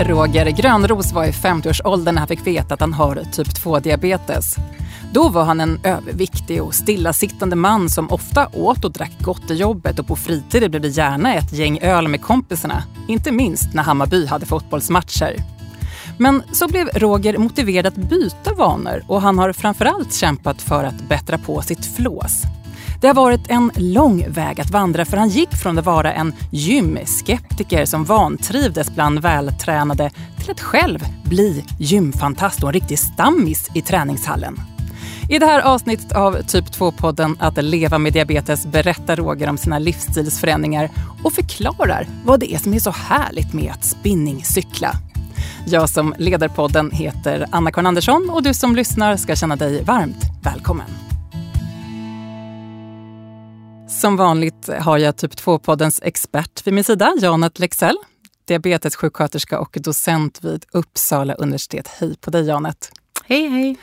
Roger Grönros var i 50-årsåldern när han fick veta att han har typ 2-diabetes. Då var han en överviktig och stillasittande man som ofta åt och drack gott i jobbet och på fritiden blev det gärna ett gäng öl med kompisarna. Inte minst när Hammarby hade fotbollsmatcher. Men så blev Roger motiverad att byta vanor och han har framförallt kämpat för att bättra på sitt flås. Det har varit en lång väg att vandra för han gick från att vara en gymskeptiker som vantrivdes bland vältränade till att själv bli gymfantast och en riktig stammis i träningshallen. I det här avsnittet av Typ 2-podden Att leva med diabetes berättar Roger om sina livsstilsförändringar och förklarar vad det är som är så härligt med att spinningcykla. Jag som leder podden heter Anna-Karin Andersson och du som lyssnar ska känna dig varmt välkommen. Som vanligt har jag Typ 2-poddens expert vid min sida, Janet Lexell, diabetessjuksköterska och docent vid Uppsala universitet. Hej på dig Janet! Hej, hej.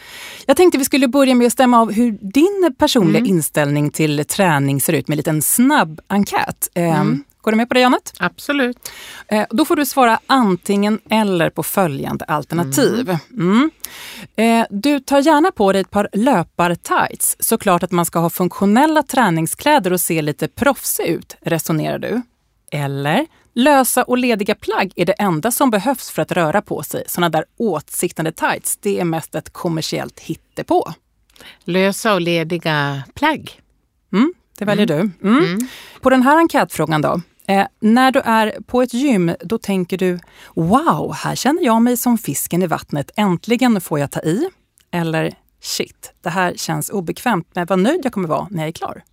Jag tänkte vi skulle börja med att stämma av hur din personliga mm. inställning till träning ser ut med en liten snabb enkät. Ehm, mm. Går du med på det Janet? Absolut. Eh, då får du svara antingen eller på följande alternativ. Mm. Eh, du tar gärna på dig ett par löpartights. Såklart att man ska ha funktionella träningskläder och se lite proffsig ut, resonerar du. Eller lösa och lediga plagg är det enda som behövs för att röra på sig. Såna där åtsiktande tights, det är mest ett kommersiellt hittepå. Lösa och lediga plagg. Mm, det väljer mm. du. Mm. mm. På den här enkätfrågan då, Eh, när du är på ett gym, då tänker du wow, här känner jag mig som fisken i vattnet. Äntligen får jag ta i. Eller shit, det här känns obekvämt, men vad nöjd jag kommer vara när jag är klar.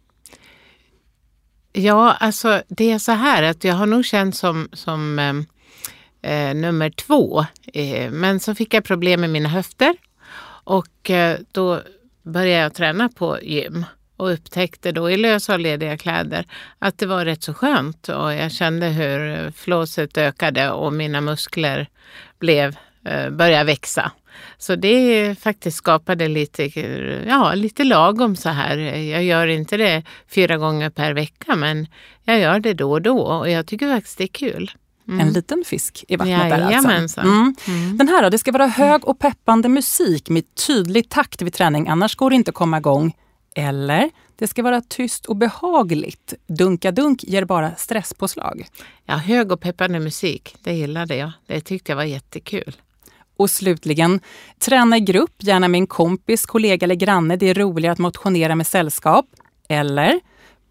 Ja, alltså det är så här att jag har nog känt som, som ehm, eh, nummer två. Eh, men så fick jag problem med mina höfter och eh, då började jag träna på gym och upptäckte då i lösa och lediga kläder att det var rätt så skönt och jag kände hur flåset ökade och mina muskler blev, eh, började växa. Så det faktiskt skapade lite, ja, lite lagom så här. Jag gör inte det fyra gånger per vecka men jag gör det då och då och jag tycker faktiskt det är kul. Mm. En liten fisk i vattnet där alltså. Mm. Mm. Den här då, det ska vara hög och peppande musik med tydlig takt vid träning, annars går det inte att komma igång. Eller det ska vara tyst och behagligt. Dunka-dunk ger bara stresspåslag. Ja, hög och peppande musik, det gillade jag. Det tyckte jag var jättekul. Och slutligen, träna i grupp, gärna med en kompis, kollega eller granne. Det är roligare att motionera med sällskap. Eller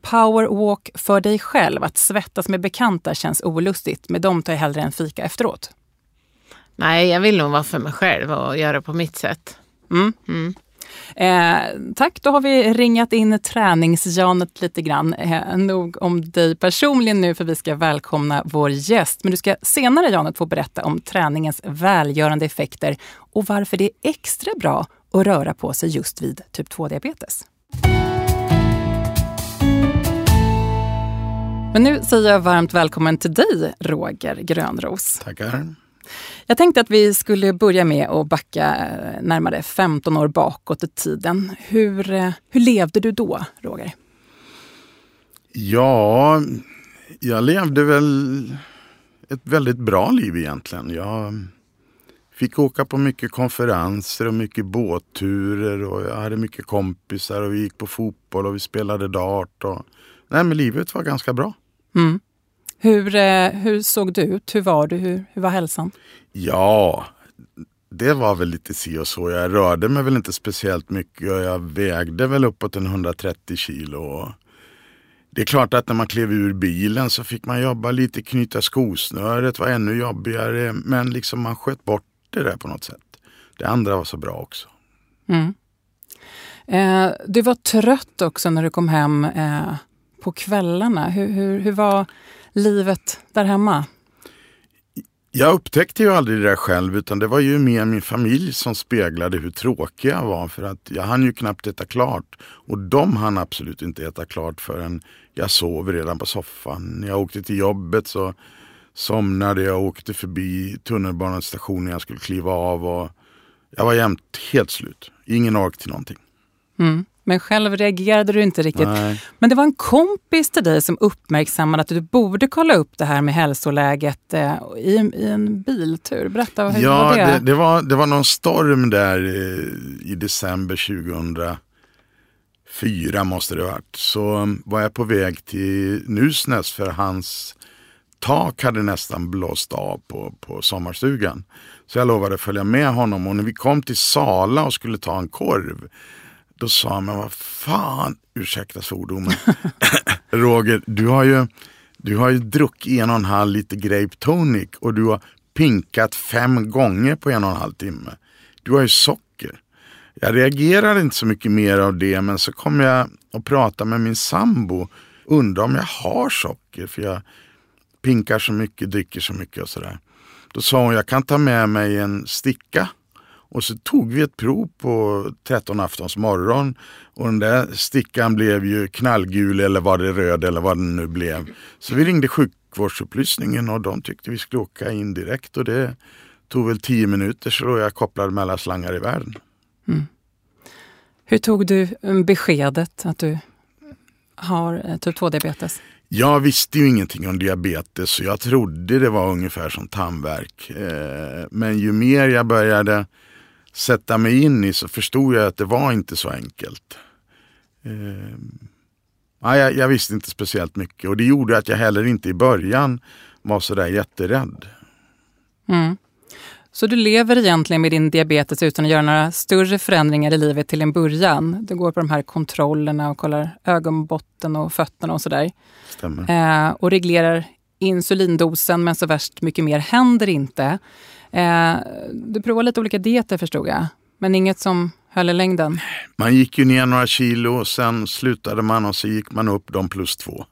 powerwalk för dig själv. Att svettas med bekanta känns olustigt. Med dem tar jag hellre en fika efteråt. Nej, jag vill nog vara för mig själv och göra på mitt sätt. Mm. Mm. Eh, tack, då har vi ringat in träningsjanet lite grann. Eh, nog om dig personligen nu för vi ska välkomna vår gäst. Men du ska senare Janet få berätta om träningens välgörande effekter och varför det är extra bra att röra på sig just vid typ 2-diabetes. Men nu säger jag varmt välkommen till dig, Roger Grönros. Tackar. Jag tänkte att vi skulle börja med att backa eh, närmare 15 år bakåt i tiden. Hur, eh, hur levde du då, Roger? Ja, jag levde väl ett väldigt bra liv egentligen. Jag fick åka på mycket konferenser och mycket båtturer och jag hade mycket kompisar och vi gick på fotboll och vi spelade dart. Och... Nej, men livet var ganska bra. Mm. Hur, eh, hur såg du ut? Hur var du? Hur, hur var hälsan? Ja, det var väl lite si och så. Jag rörde mig väl inte speciellt mycket och jag vägde väl uppåt en 130 kilo. Det är klart att när man klev ur bilen så fick man jobba lite, knyta skosnöret var ännu jobbigare. Men liksom man sköt bort det där på något sätt. Det andra var så bra också. Mm. Eh, du var trött också när du kom hem eh, på kvällarna. Hur, hur, hur var livet där hemma? Jag upptäckte ju aldrig det där själv utan det var ju mer min familj som speglade hur tråkig jag var för att jag hann ju knappt äta klart. Och de hann absolut inte äta klart förrän jag sov redan på soffan. När jag åkte till jobbet så somnade jag och åkte förbi tunnelbanestationen jag skulle kliva av. Och jag var jämt helt slut. Ingen ork till någonting. Mm. Men själv reagerade du inte riktigt. Nej. Men det var en kompis till dig som uppmärksammade att du borde kolla upp det här med hälsoläget eh, i, i en biltur. Berätta, hur ja, var det? det, det, var, det var någon storm där eh, i december 2004 måste det ha varit. Så um, var jag på väg till Nusnäs för hans tak hade nästan blåst av på, på sommarstugan. Så jag lovade att följa med honom och när vi kom till Sala och skulle ta en korv då sa han, men vad fan, ursäkta svordomen, Roger, du har ju, du har ju druckit en och en halv liter grape tonic och du har pinkat fem gånger på en och en halv timme. Du har ju socker. Jag reagerade inte så mycket mer av det men så kom jag och pratade med min sambo. Undrar om jag har socker för jag pinkar så mycket, dricker så mycket och sådär. Då sa hon, jag kan ta med mig en sticka. Och så tog vi ett prov på 13 aftons morgon. Och den där stickan blev ju knallgul eller var det röd eller vad den nu blev. Så vi ringde sjukvårdsupplysningen och de tyckte vi skulle åka in direkt. Och det tog väl 10 minuter så jag kopplade med alla slangar i världen. Hur tog du eh, beskedet att du har eh, typ 2-diabetes? Jag visste ju ingenting om diabetes så jag trodde det var ungefär som tandvärk. Eh, Men ju mer jag började sätta mig in i så förstod jag att det var inte så enkelt. Eh, ja, jag, jag visste inte speciellt mycket och det gjorde att jag heller inte i början var sådär jätterädd. Mm. Så du lever egentligen med din diabetes utan att göra några större förändringar i livet till en början? Du går på de här kontrollerna och kollar ögonbotten och fötterna och sådär. Stämmer. Eh, och reglerar insulindosen men så värst mycket mer händer inte. Eh, du provar lite olika dieter förstod jag, men inget som höll i längden. Man gick ju ner några kilo och sen slutade man och så gick man upp de plus två.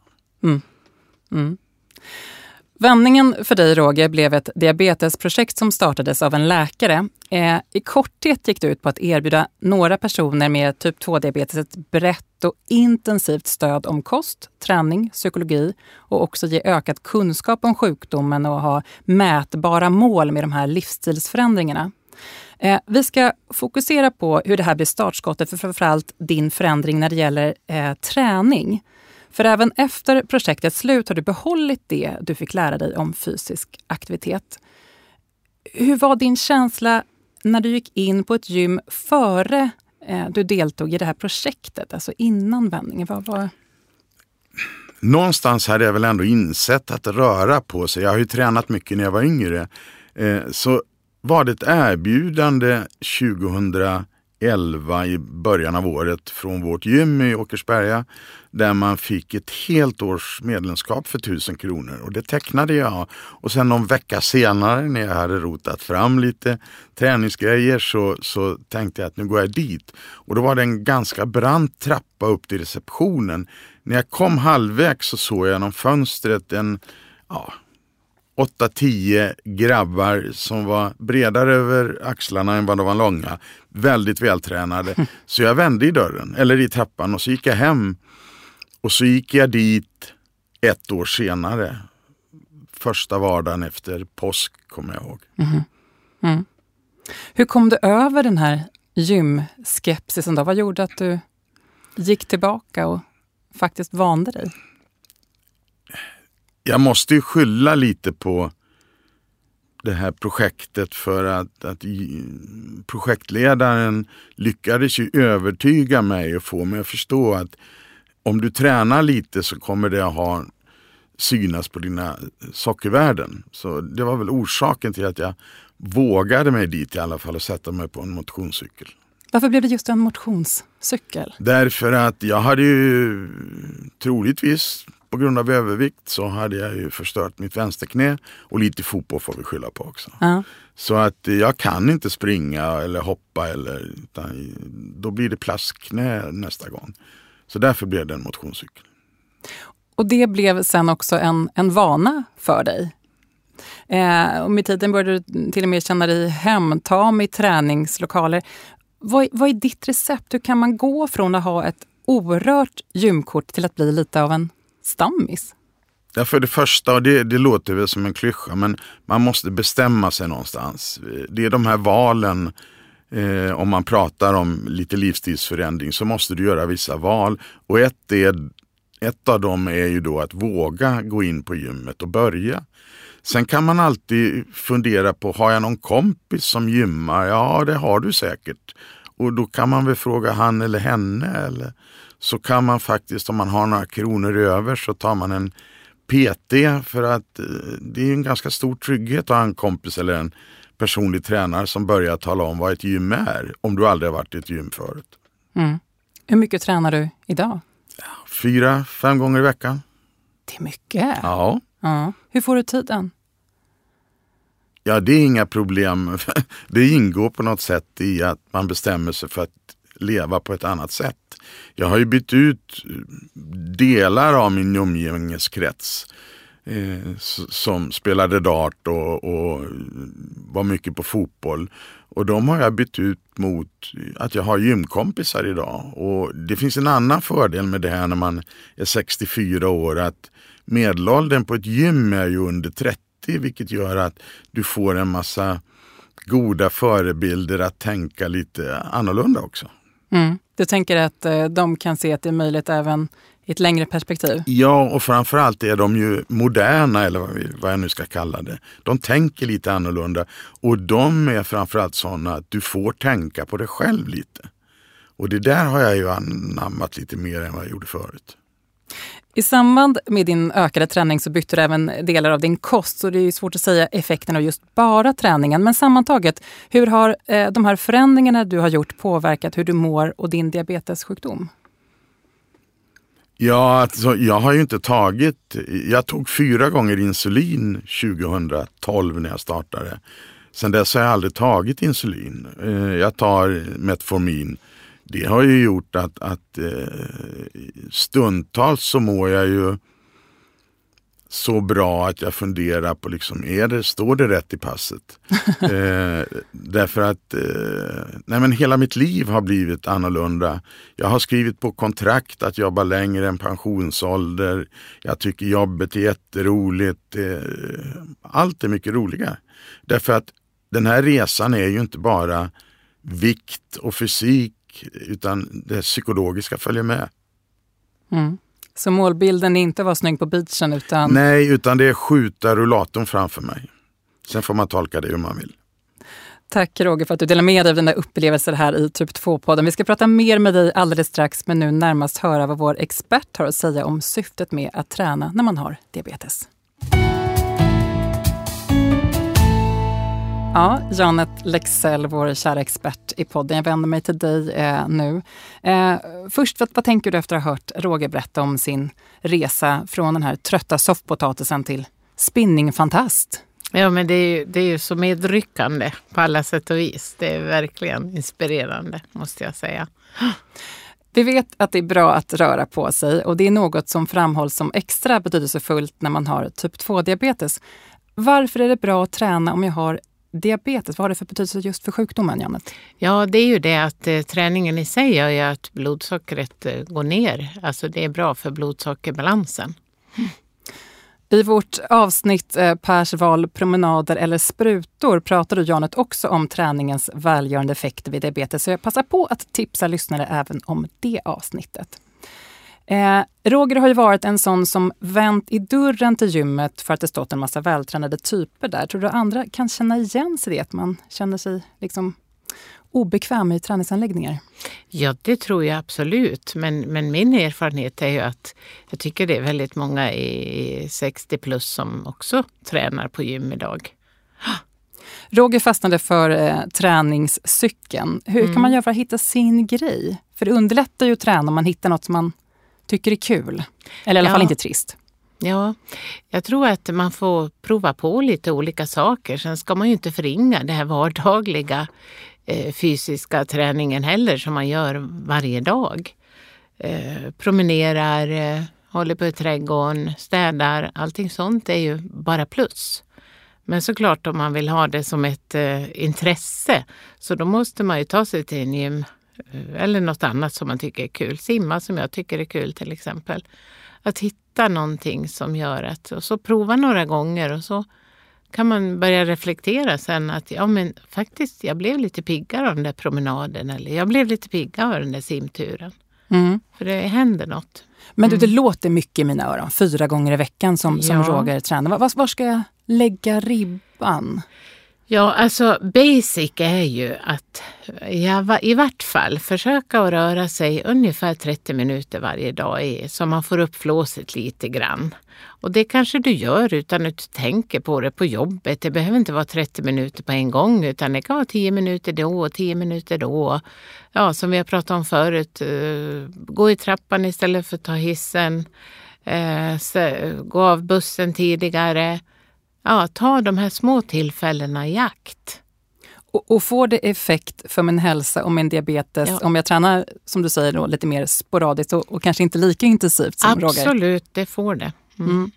Vändningen för dig Roger blev ett diabetesprojekt som startades av en läkare. Eh, I korthet gick det ut på att erbjuda några personer med typ 2-diabetes ett brett och intensivt stöd om kost, träning, psykologi och också ge ökad kunskap om sjukdomen och ha mätbara mål med de här livsstilsförändringarna. Eh, vi ska fokusera på hur det här blir startskottet för framförallt din förändring när det gäller eh, träning. För även efter projektets slut har du behållit det du fick lära dig om fysisk aktivitet. Hur var din känsla när du gick in på ett gym före eh, du deltog i det här projektet, alltså innan vändningen? Vad var... någonstans hade jag väl ändå insett att röra på sig. Jag har ju tränat mycket när jag var yngre. Eh, så var det ett erbjudande 2000 11 i början av året från vårt gym i Åkersberga där man fick ett helt års medlemskap för 1000 kronor och det tecknade jag. Och sen någon vecka senare när jag hade rotat fram lite träningsgrejer så, så tänkte jag att nu går jag dit. Och då var det en ganska brant trappa upp till receptionen. När jag kom halvvägs så såg jag genom fönstret en ja, 8-10 grabbar som var bredare över axlarna än vad de var långa. Väldigt vältränade. Så jag vände i dörren, eller i trappan och så gick jag hem. Och så gick jag dit ett år senare. Första vardagen efter påsk kommer jag ihåg. Hur kom du över den här gymskepsisen? Då? Vad gjorde att du gick tillbaka och faktiskt vande dig? Jag måste ju skylla lite på det här projektet för att, att projektledaren lyckades ju övertyga mig och få mig att förstå att om du tränar lite så kommer det att ha synas på dina sockervärden. Så det var väl orsaken till att jag vågade mig dit i alla fall och sätta mig på en motionscykel. Varför blev det just en motionscykel? Därför att jag hade ju troligtvis på grund av övervikt så hade jag ju förstört mitt vänsterknä och lite fotboll får vi skylla på också. Ja. Så att jag kan inte springa eller hoppa eller utan då blir det plastknä nästa gång. Så därför blev det en motionscykel. Och det blev sen också en, en vana för dig. Eh, och med tiden började du till och med känna dig hemtam i träningslokaler. Vad, vad är ditt recept? Hur kan man gå från att ha ett orört gymkort till att bli lite av en stammis? Ja, för det första, och det, det låter väl som en klyscha, men man måste bestämma sig någonstans. Det är de här valen eh, om man pratar om lite livsstilsförändring så måste du göra vissa val. Och ett, är, ett av dem är ju då att våga gå in på gymmet och börja. Sen kan man alltid fundera på, har jag någon kompis som gymmar? Ja, det har du säkert. Och då kan man väl fråga han eller henne. Eller så kan man faktiskt, om man har några kronor över, så tar man en PT för att eh, det är en ganska stor trygghet att ha en kompis eller en personlig tränare som börjar tala om vad ett gym är. Om du aldrig har varit i ett gym förut. Mm. Hur mycket tränar du idag? Fyra, fem gånger i veckan. Det är mycket. Ja. ja. Hur får du tiden? Ja, det är inga problem. Det ingår på något sätt i att man bestämmer sig för att leva på ett annat sätt. Jag har ju bytt ut eh, delar av min umgängeskrets eh, som spelade dart och, och, var mycket på fotboll. Och de har jag bytt ut mot att jag har gymkompisar idag. Och det finns en annan fördel med det här när man är 64 år. att Medelåldern på ett gym är ju under 30 vilket gör att du får en massa goda förebilder att tänka lite annorlunda också. Mm. Du tänker att eh, de kan se att det är möjligt även i ett längre perspektiv? Ja, och framförallt är de ju moderna, eller vad, jag nu ska kalla det. De tänker lite annorlunda och de är framförallt sådana att du får tänka på dig själv lite. Och det där har jag ju anammat lite mer än vad jag gjorde förut. I samband med din ökade träning så bytte du även delar av din kost så det är svårt att säga effekten av just bara träningen. Men sammantaget, hur har eh, de här förändringarna du har gjort påverkat hur du mår och din diabetessjukdom? Ja, alltså, jag har ju inte tagit, jag tog fyra gånger insulin 2012 när jag startade. Sen dess har jag aldrig tagit insulin. Eh, jag tar Metformin det har ju gjort att, att eh, stundtals så mår jag ju så bra att jag funderar på, liksom, är det, står det rätt i passet? eh, därför att eh, nej men hela mitt liv har blivit annorlunda. Jag har skrivit på kontrakt att jobba längre än pensionsålder. Jag tycker jobbet är jätteroligt. Eh, allt är mycket roligare. Därför att den här resan är ju inte bara vikt och fysik utan det psykologiska följer med. Mm. Så målbilden är inte att vara snygg på beachen utan? Nej, utan det är skjuta rullatorn framför mig. Sen får man tolka det hur man vill. Tack Roger för att du delar med dig av dina upplevelser här i Typ 2-podden. Vi ska prata mer med dig alldeles strax, men nu närmast höra vad vår expert har att säga om syftet med att träna när man har diabetes. Ja, Janet Lexell, vår kära expert i podden. Jag vänder mig till dig eh, nu. Eh, först, vad, vad, tänker du efter att ha hört Roger berätta om sin resa från den här trötta soffpotatisen till spinningfantast? Ja, men det är, ju, det är ju så medryckande på alla sätt och vis. Det är verkligen inspirerande, måste jag säga. Vi vet att det är bra att röra på sig och det är något som framhålls som extra betydelsefullt när man har typ 2-diabetes. Varför är det bra att träna om jag har diabetes, vad har det för betydelse just för sjukdomen, Janet? Ja, det är ju det att eh, träningen i sig gör ju att blodsockret eh, går ner. Alltså det är bra för blodsockerbalansen. Mm. I vårt avsnitt eh, Pers val promenader eller sprutor pratar du Janet också om träningens välgörande effekter vid diabetes. Så jag passar på att tipsa lyssnare även om det avsnittet. Eh, Roger har ju varit en sån som vänt i dörren till gymmet för att det stått en massa vältränade typer där. Tror du andra kan känna igen sig i det? Att man känner sig liksom obekväm i träningsanläggningar? Ja, det tror jag absolut. Men, men min erfarenhet är ju att jag tycker det är väldigt många i 60 plus som också tränar på gym idag. Roger fastnade för eh, träningscykeln. Hur mm. kan man göra för att hitta sin grej? För det underlättar ju att träna om man hittar något som man tycker är kul. Eller i alla ja. fall inte trist. Ja, jag tror att man får prova på lite olika saker. Sen ska man ju inte förringa den här vardagliga eh, fysiska träningen heller som man gör varje dag. Eh, promenerar, eh, håller på i trädgården, städar. Allting sånt är ju bara plus. Men såklart om man vill ha det som ett eh, intresse så då måste man ju ta sig till en gym eller något annat som man tycker är kul. Simma som jag tycker är kul till exempel. Att hitta någonting som gör att, och så prova några gånger och så kan man börja reflektera sen att ja men faktiskt jag blev lite piggare av den där promenaden eller jag blev lite piggare av den där simturen. Mm. För det händer något. Men du, det låter mycket i mina öron. Fyra gånger i veckan som, som Ja. Roger tränar. Var, var ska jag lägga ribban? Ja, alltså basic är ju att ja, i vart fall försöka att röra sig ungefär 30 minuter varje dag i, så man får upp flåset lite grann. Och det kanske du gör utan att du tänker på det på jobbet. Det behöver inte vara 30 minuter på en gång utan det kan vara 10 minuter då och 10 minuter då. Ja, som vi har pratat om förut, eh, gå i trappan istället för att ta hissen. Eh, gå av bussen tidigare. Ja, ta de här små tillfällena i akt. Och, och får det effekt för min hälsa och min diabetes Ja. om jag tränar, som du säger, då, lite mer sporadiskt och, och kanske inte lika intensivt som Roger? Absolut, det får det. Mm.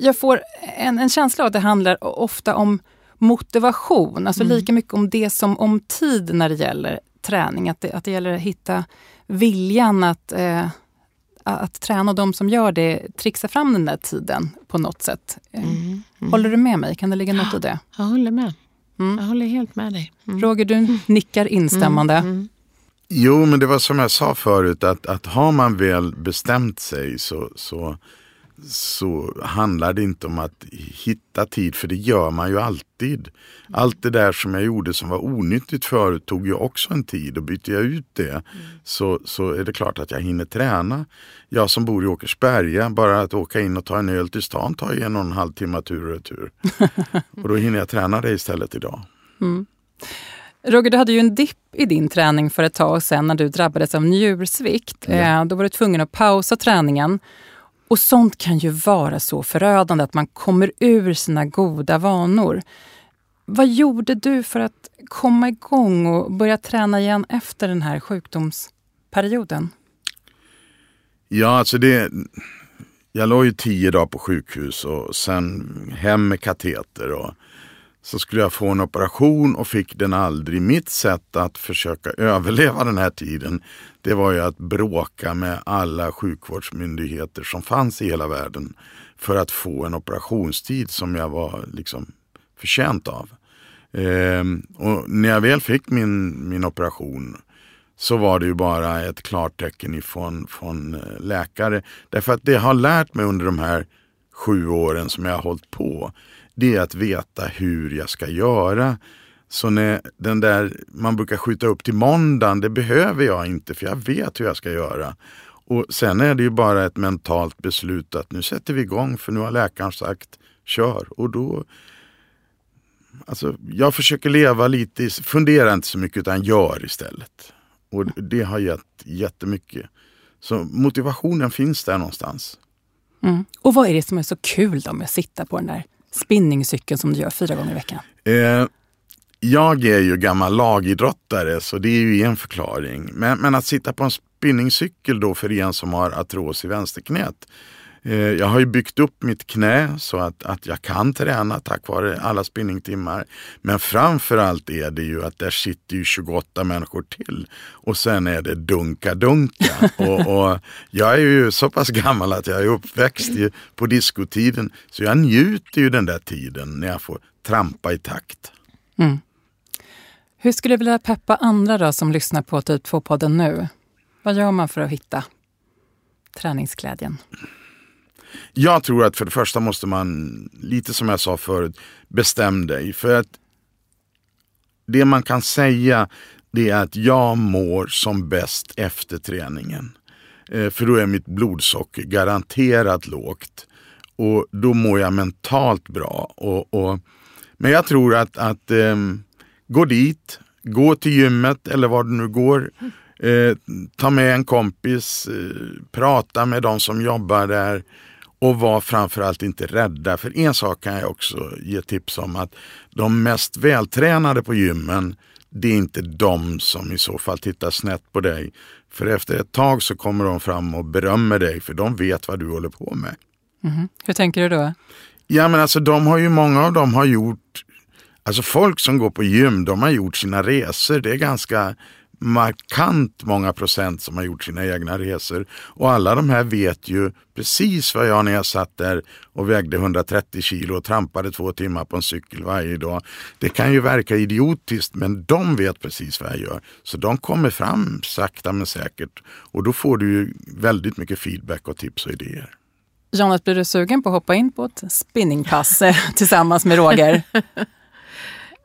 Jag får en, en känsla av att det handlar ofta om motivation, alltså Mm. lika mycket om det som om tid när det gäller träning. Att det, att det gäller att hitta viljan att, eh, att träna och de som gör det trixar fram den där tiden på något sätt. Eh, Mm. Håller du med mig? Kan det ligga något i det? Jag håller med. Mm. Jag håller helt med dig. Mm. Roger, du nickar instämmande. Mm. Jo, men det var som jag sa förut att, att har man väl bestämt sig så, så, så handlar det inte om att hitta tid, för det gör man ju alltid. Allt det där som jag gjorde som var onyttigt förut tog ju också en tid och byter jag ut det så, så är det klart att jag hinner träna. Jag som bor i Åkersberga, bara att åka in och ta en öl till stan tar ju en och en halv timme tur och retur. och då hinner jag träna det istället idag. Roger, du hade ju en dipp i din träning för ett tag sedan när du drabbades av njursvikt. Eh, Då var du tvungen att pausa träningen. Och sånt kan ju vara så förödande att man kommer ur sina goda vanor. Vad gjorde du för att komma igång och börja träna igen efter den här sjukdomsperioden? Ja, alltså det... Jag låg ju tio dagar på sjukhus och sen hem med kateter. Och så skulle jag få en operation och fick den aldrig. Mitt sätt att försöka överleva den här tiden det var ju att bråka med alla sjukvårdsmyndigheter som fanns i hela världen för att få en operationstid som jag var liksom förtjänt av. Ehm, och när jag väl fick min, min operation så var det ju bara ett klartecken ifrån från eh, läkare. Därför att det jag har lärt mig under de här sju åren som jag har hållit på, det är att veta hur jag ska göra. Så när den där, man brukar skjuta upp till måndagen, det behöver jag inte för jag vet hur jag ska göra. Och sen är det ju bara ett mentalt beslut att nu sätter vi igång för nu har läkaren sagt kör. Och då, alltså jag försöker leva lite, fundera inte så mycket utan gör istället. Och det har gett jättemycket. Så motivationen finns där någonstans. Mm. Och vad är det som är så kul då med att sitta på den där spinningcykeln som du gör fyra gånger i veckan? Eh, jag är ju gammal lagidrottare så det är ju en förklaring. Men, men att sitta på en spinningcykel då för en som har artros i vänsterknät. Eh, jag har ju byggt upp mitt knä så att, att jag kan träna tack vare alla spinningtimmar. Men framförallt är det ju att där sitter ju 28 människor till. Och sen är det dunka-dunka. och, och jag är ju så pass gammal att jag är uppväxt i, på diskotiden. Så jag njuter ju den där tiden när jag får trampa i takt. Hur skulle du vilja peppa andra då som lyssnar på Typ 2-podden nu? Vad gör man för att hitta träningsglädjen? Jag tror att för det första måste man, lite som jag sa förut, bestäm dig. För att det man kan säga det är att jag mår som bäst efter träningen. Eh, för då är mitt blodsocker garanterat lågt. Och då mår jag mentalt bra. Och, och, men jag tror att, att ehm, gå dit, gå till gymmet eller var du nu går. Eh, ta med en kompis, eh, prata med de som jobbar där och var framförallt inte rädda. För en sak kan jag också ge tips om att de mest vältränade på gymmen det är inte de som i så fall tittar snett på dig. För efter ett tag så kommer de fram och berömmer dig för de vet vad du håller på med. Hur tänker du då? Ja men alltså de har ju, många av dem har gjort, alltså folk som går på gym, de har gjort sina resor. Det är ganska markant många procent som har gjort sina egna resor. Och alla de här vet ju precis vad jag när jag satt där och vägde 130 kilo och trampade två timmar på en cykel varje dag. Det kan ju verka idiotiskt men de vet precis vad jag gör. Så de kommer fram sakta men säkert. Och då får du ju väldigt mycket feedback och tips och idéer. Janet, blir du sugen på att hoppa in på ett spinningpass eh, tillsammans med Roger?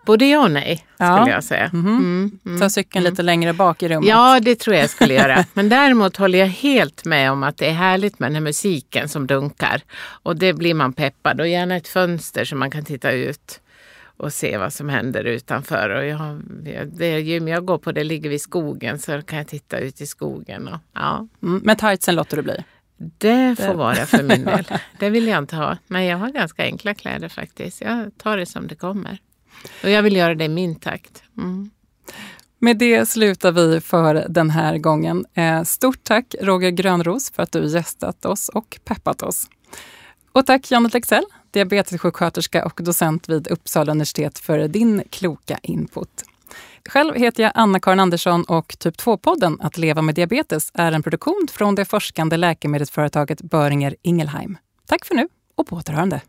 Både ja och nej, skulle ja. jag säga. Mm -hmm. mm, mm, Ta cykeln lite längre bak i rummet. Ja, det tror jag skulle göra. Men däremot håller jag helt med om att det är härligt med den här musiken som dunkar. Och det blir man peppad. Och gärna ett fönster så man kan titta ut och se vad som händer utanför. Och jag, det gym jag går på det ligger vid skogen så kan jag titta ut i skogen. Och, ja. Mm, men tightsen låter det bli? Det får vara för min del. Det vill jag inte ha. Men jag har ganska enkla kläder faktiskt. Jag tar det som det kommer. Och jag vill göra det i min takt. Mm. Med det slutar vi för den här gången. Eh, stort tack Roger Grönros för att du gästat oss och peppat oss. Och tack Janet Lexell, diabetessjuksköterska och docent vid Uppsala universitet för din kloka input. Själv heter jag Anna-Karin Andersson och Typ 2-podden Att leva med diabetes är en produktion från det forskande läkemedelsföretaget Böringer Ingelheim. Tack för nu och på återhörande.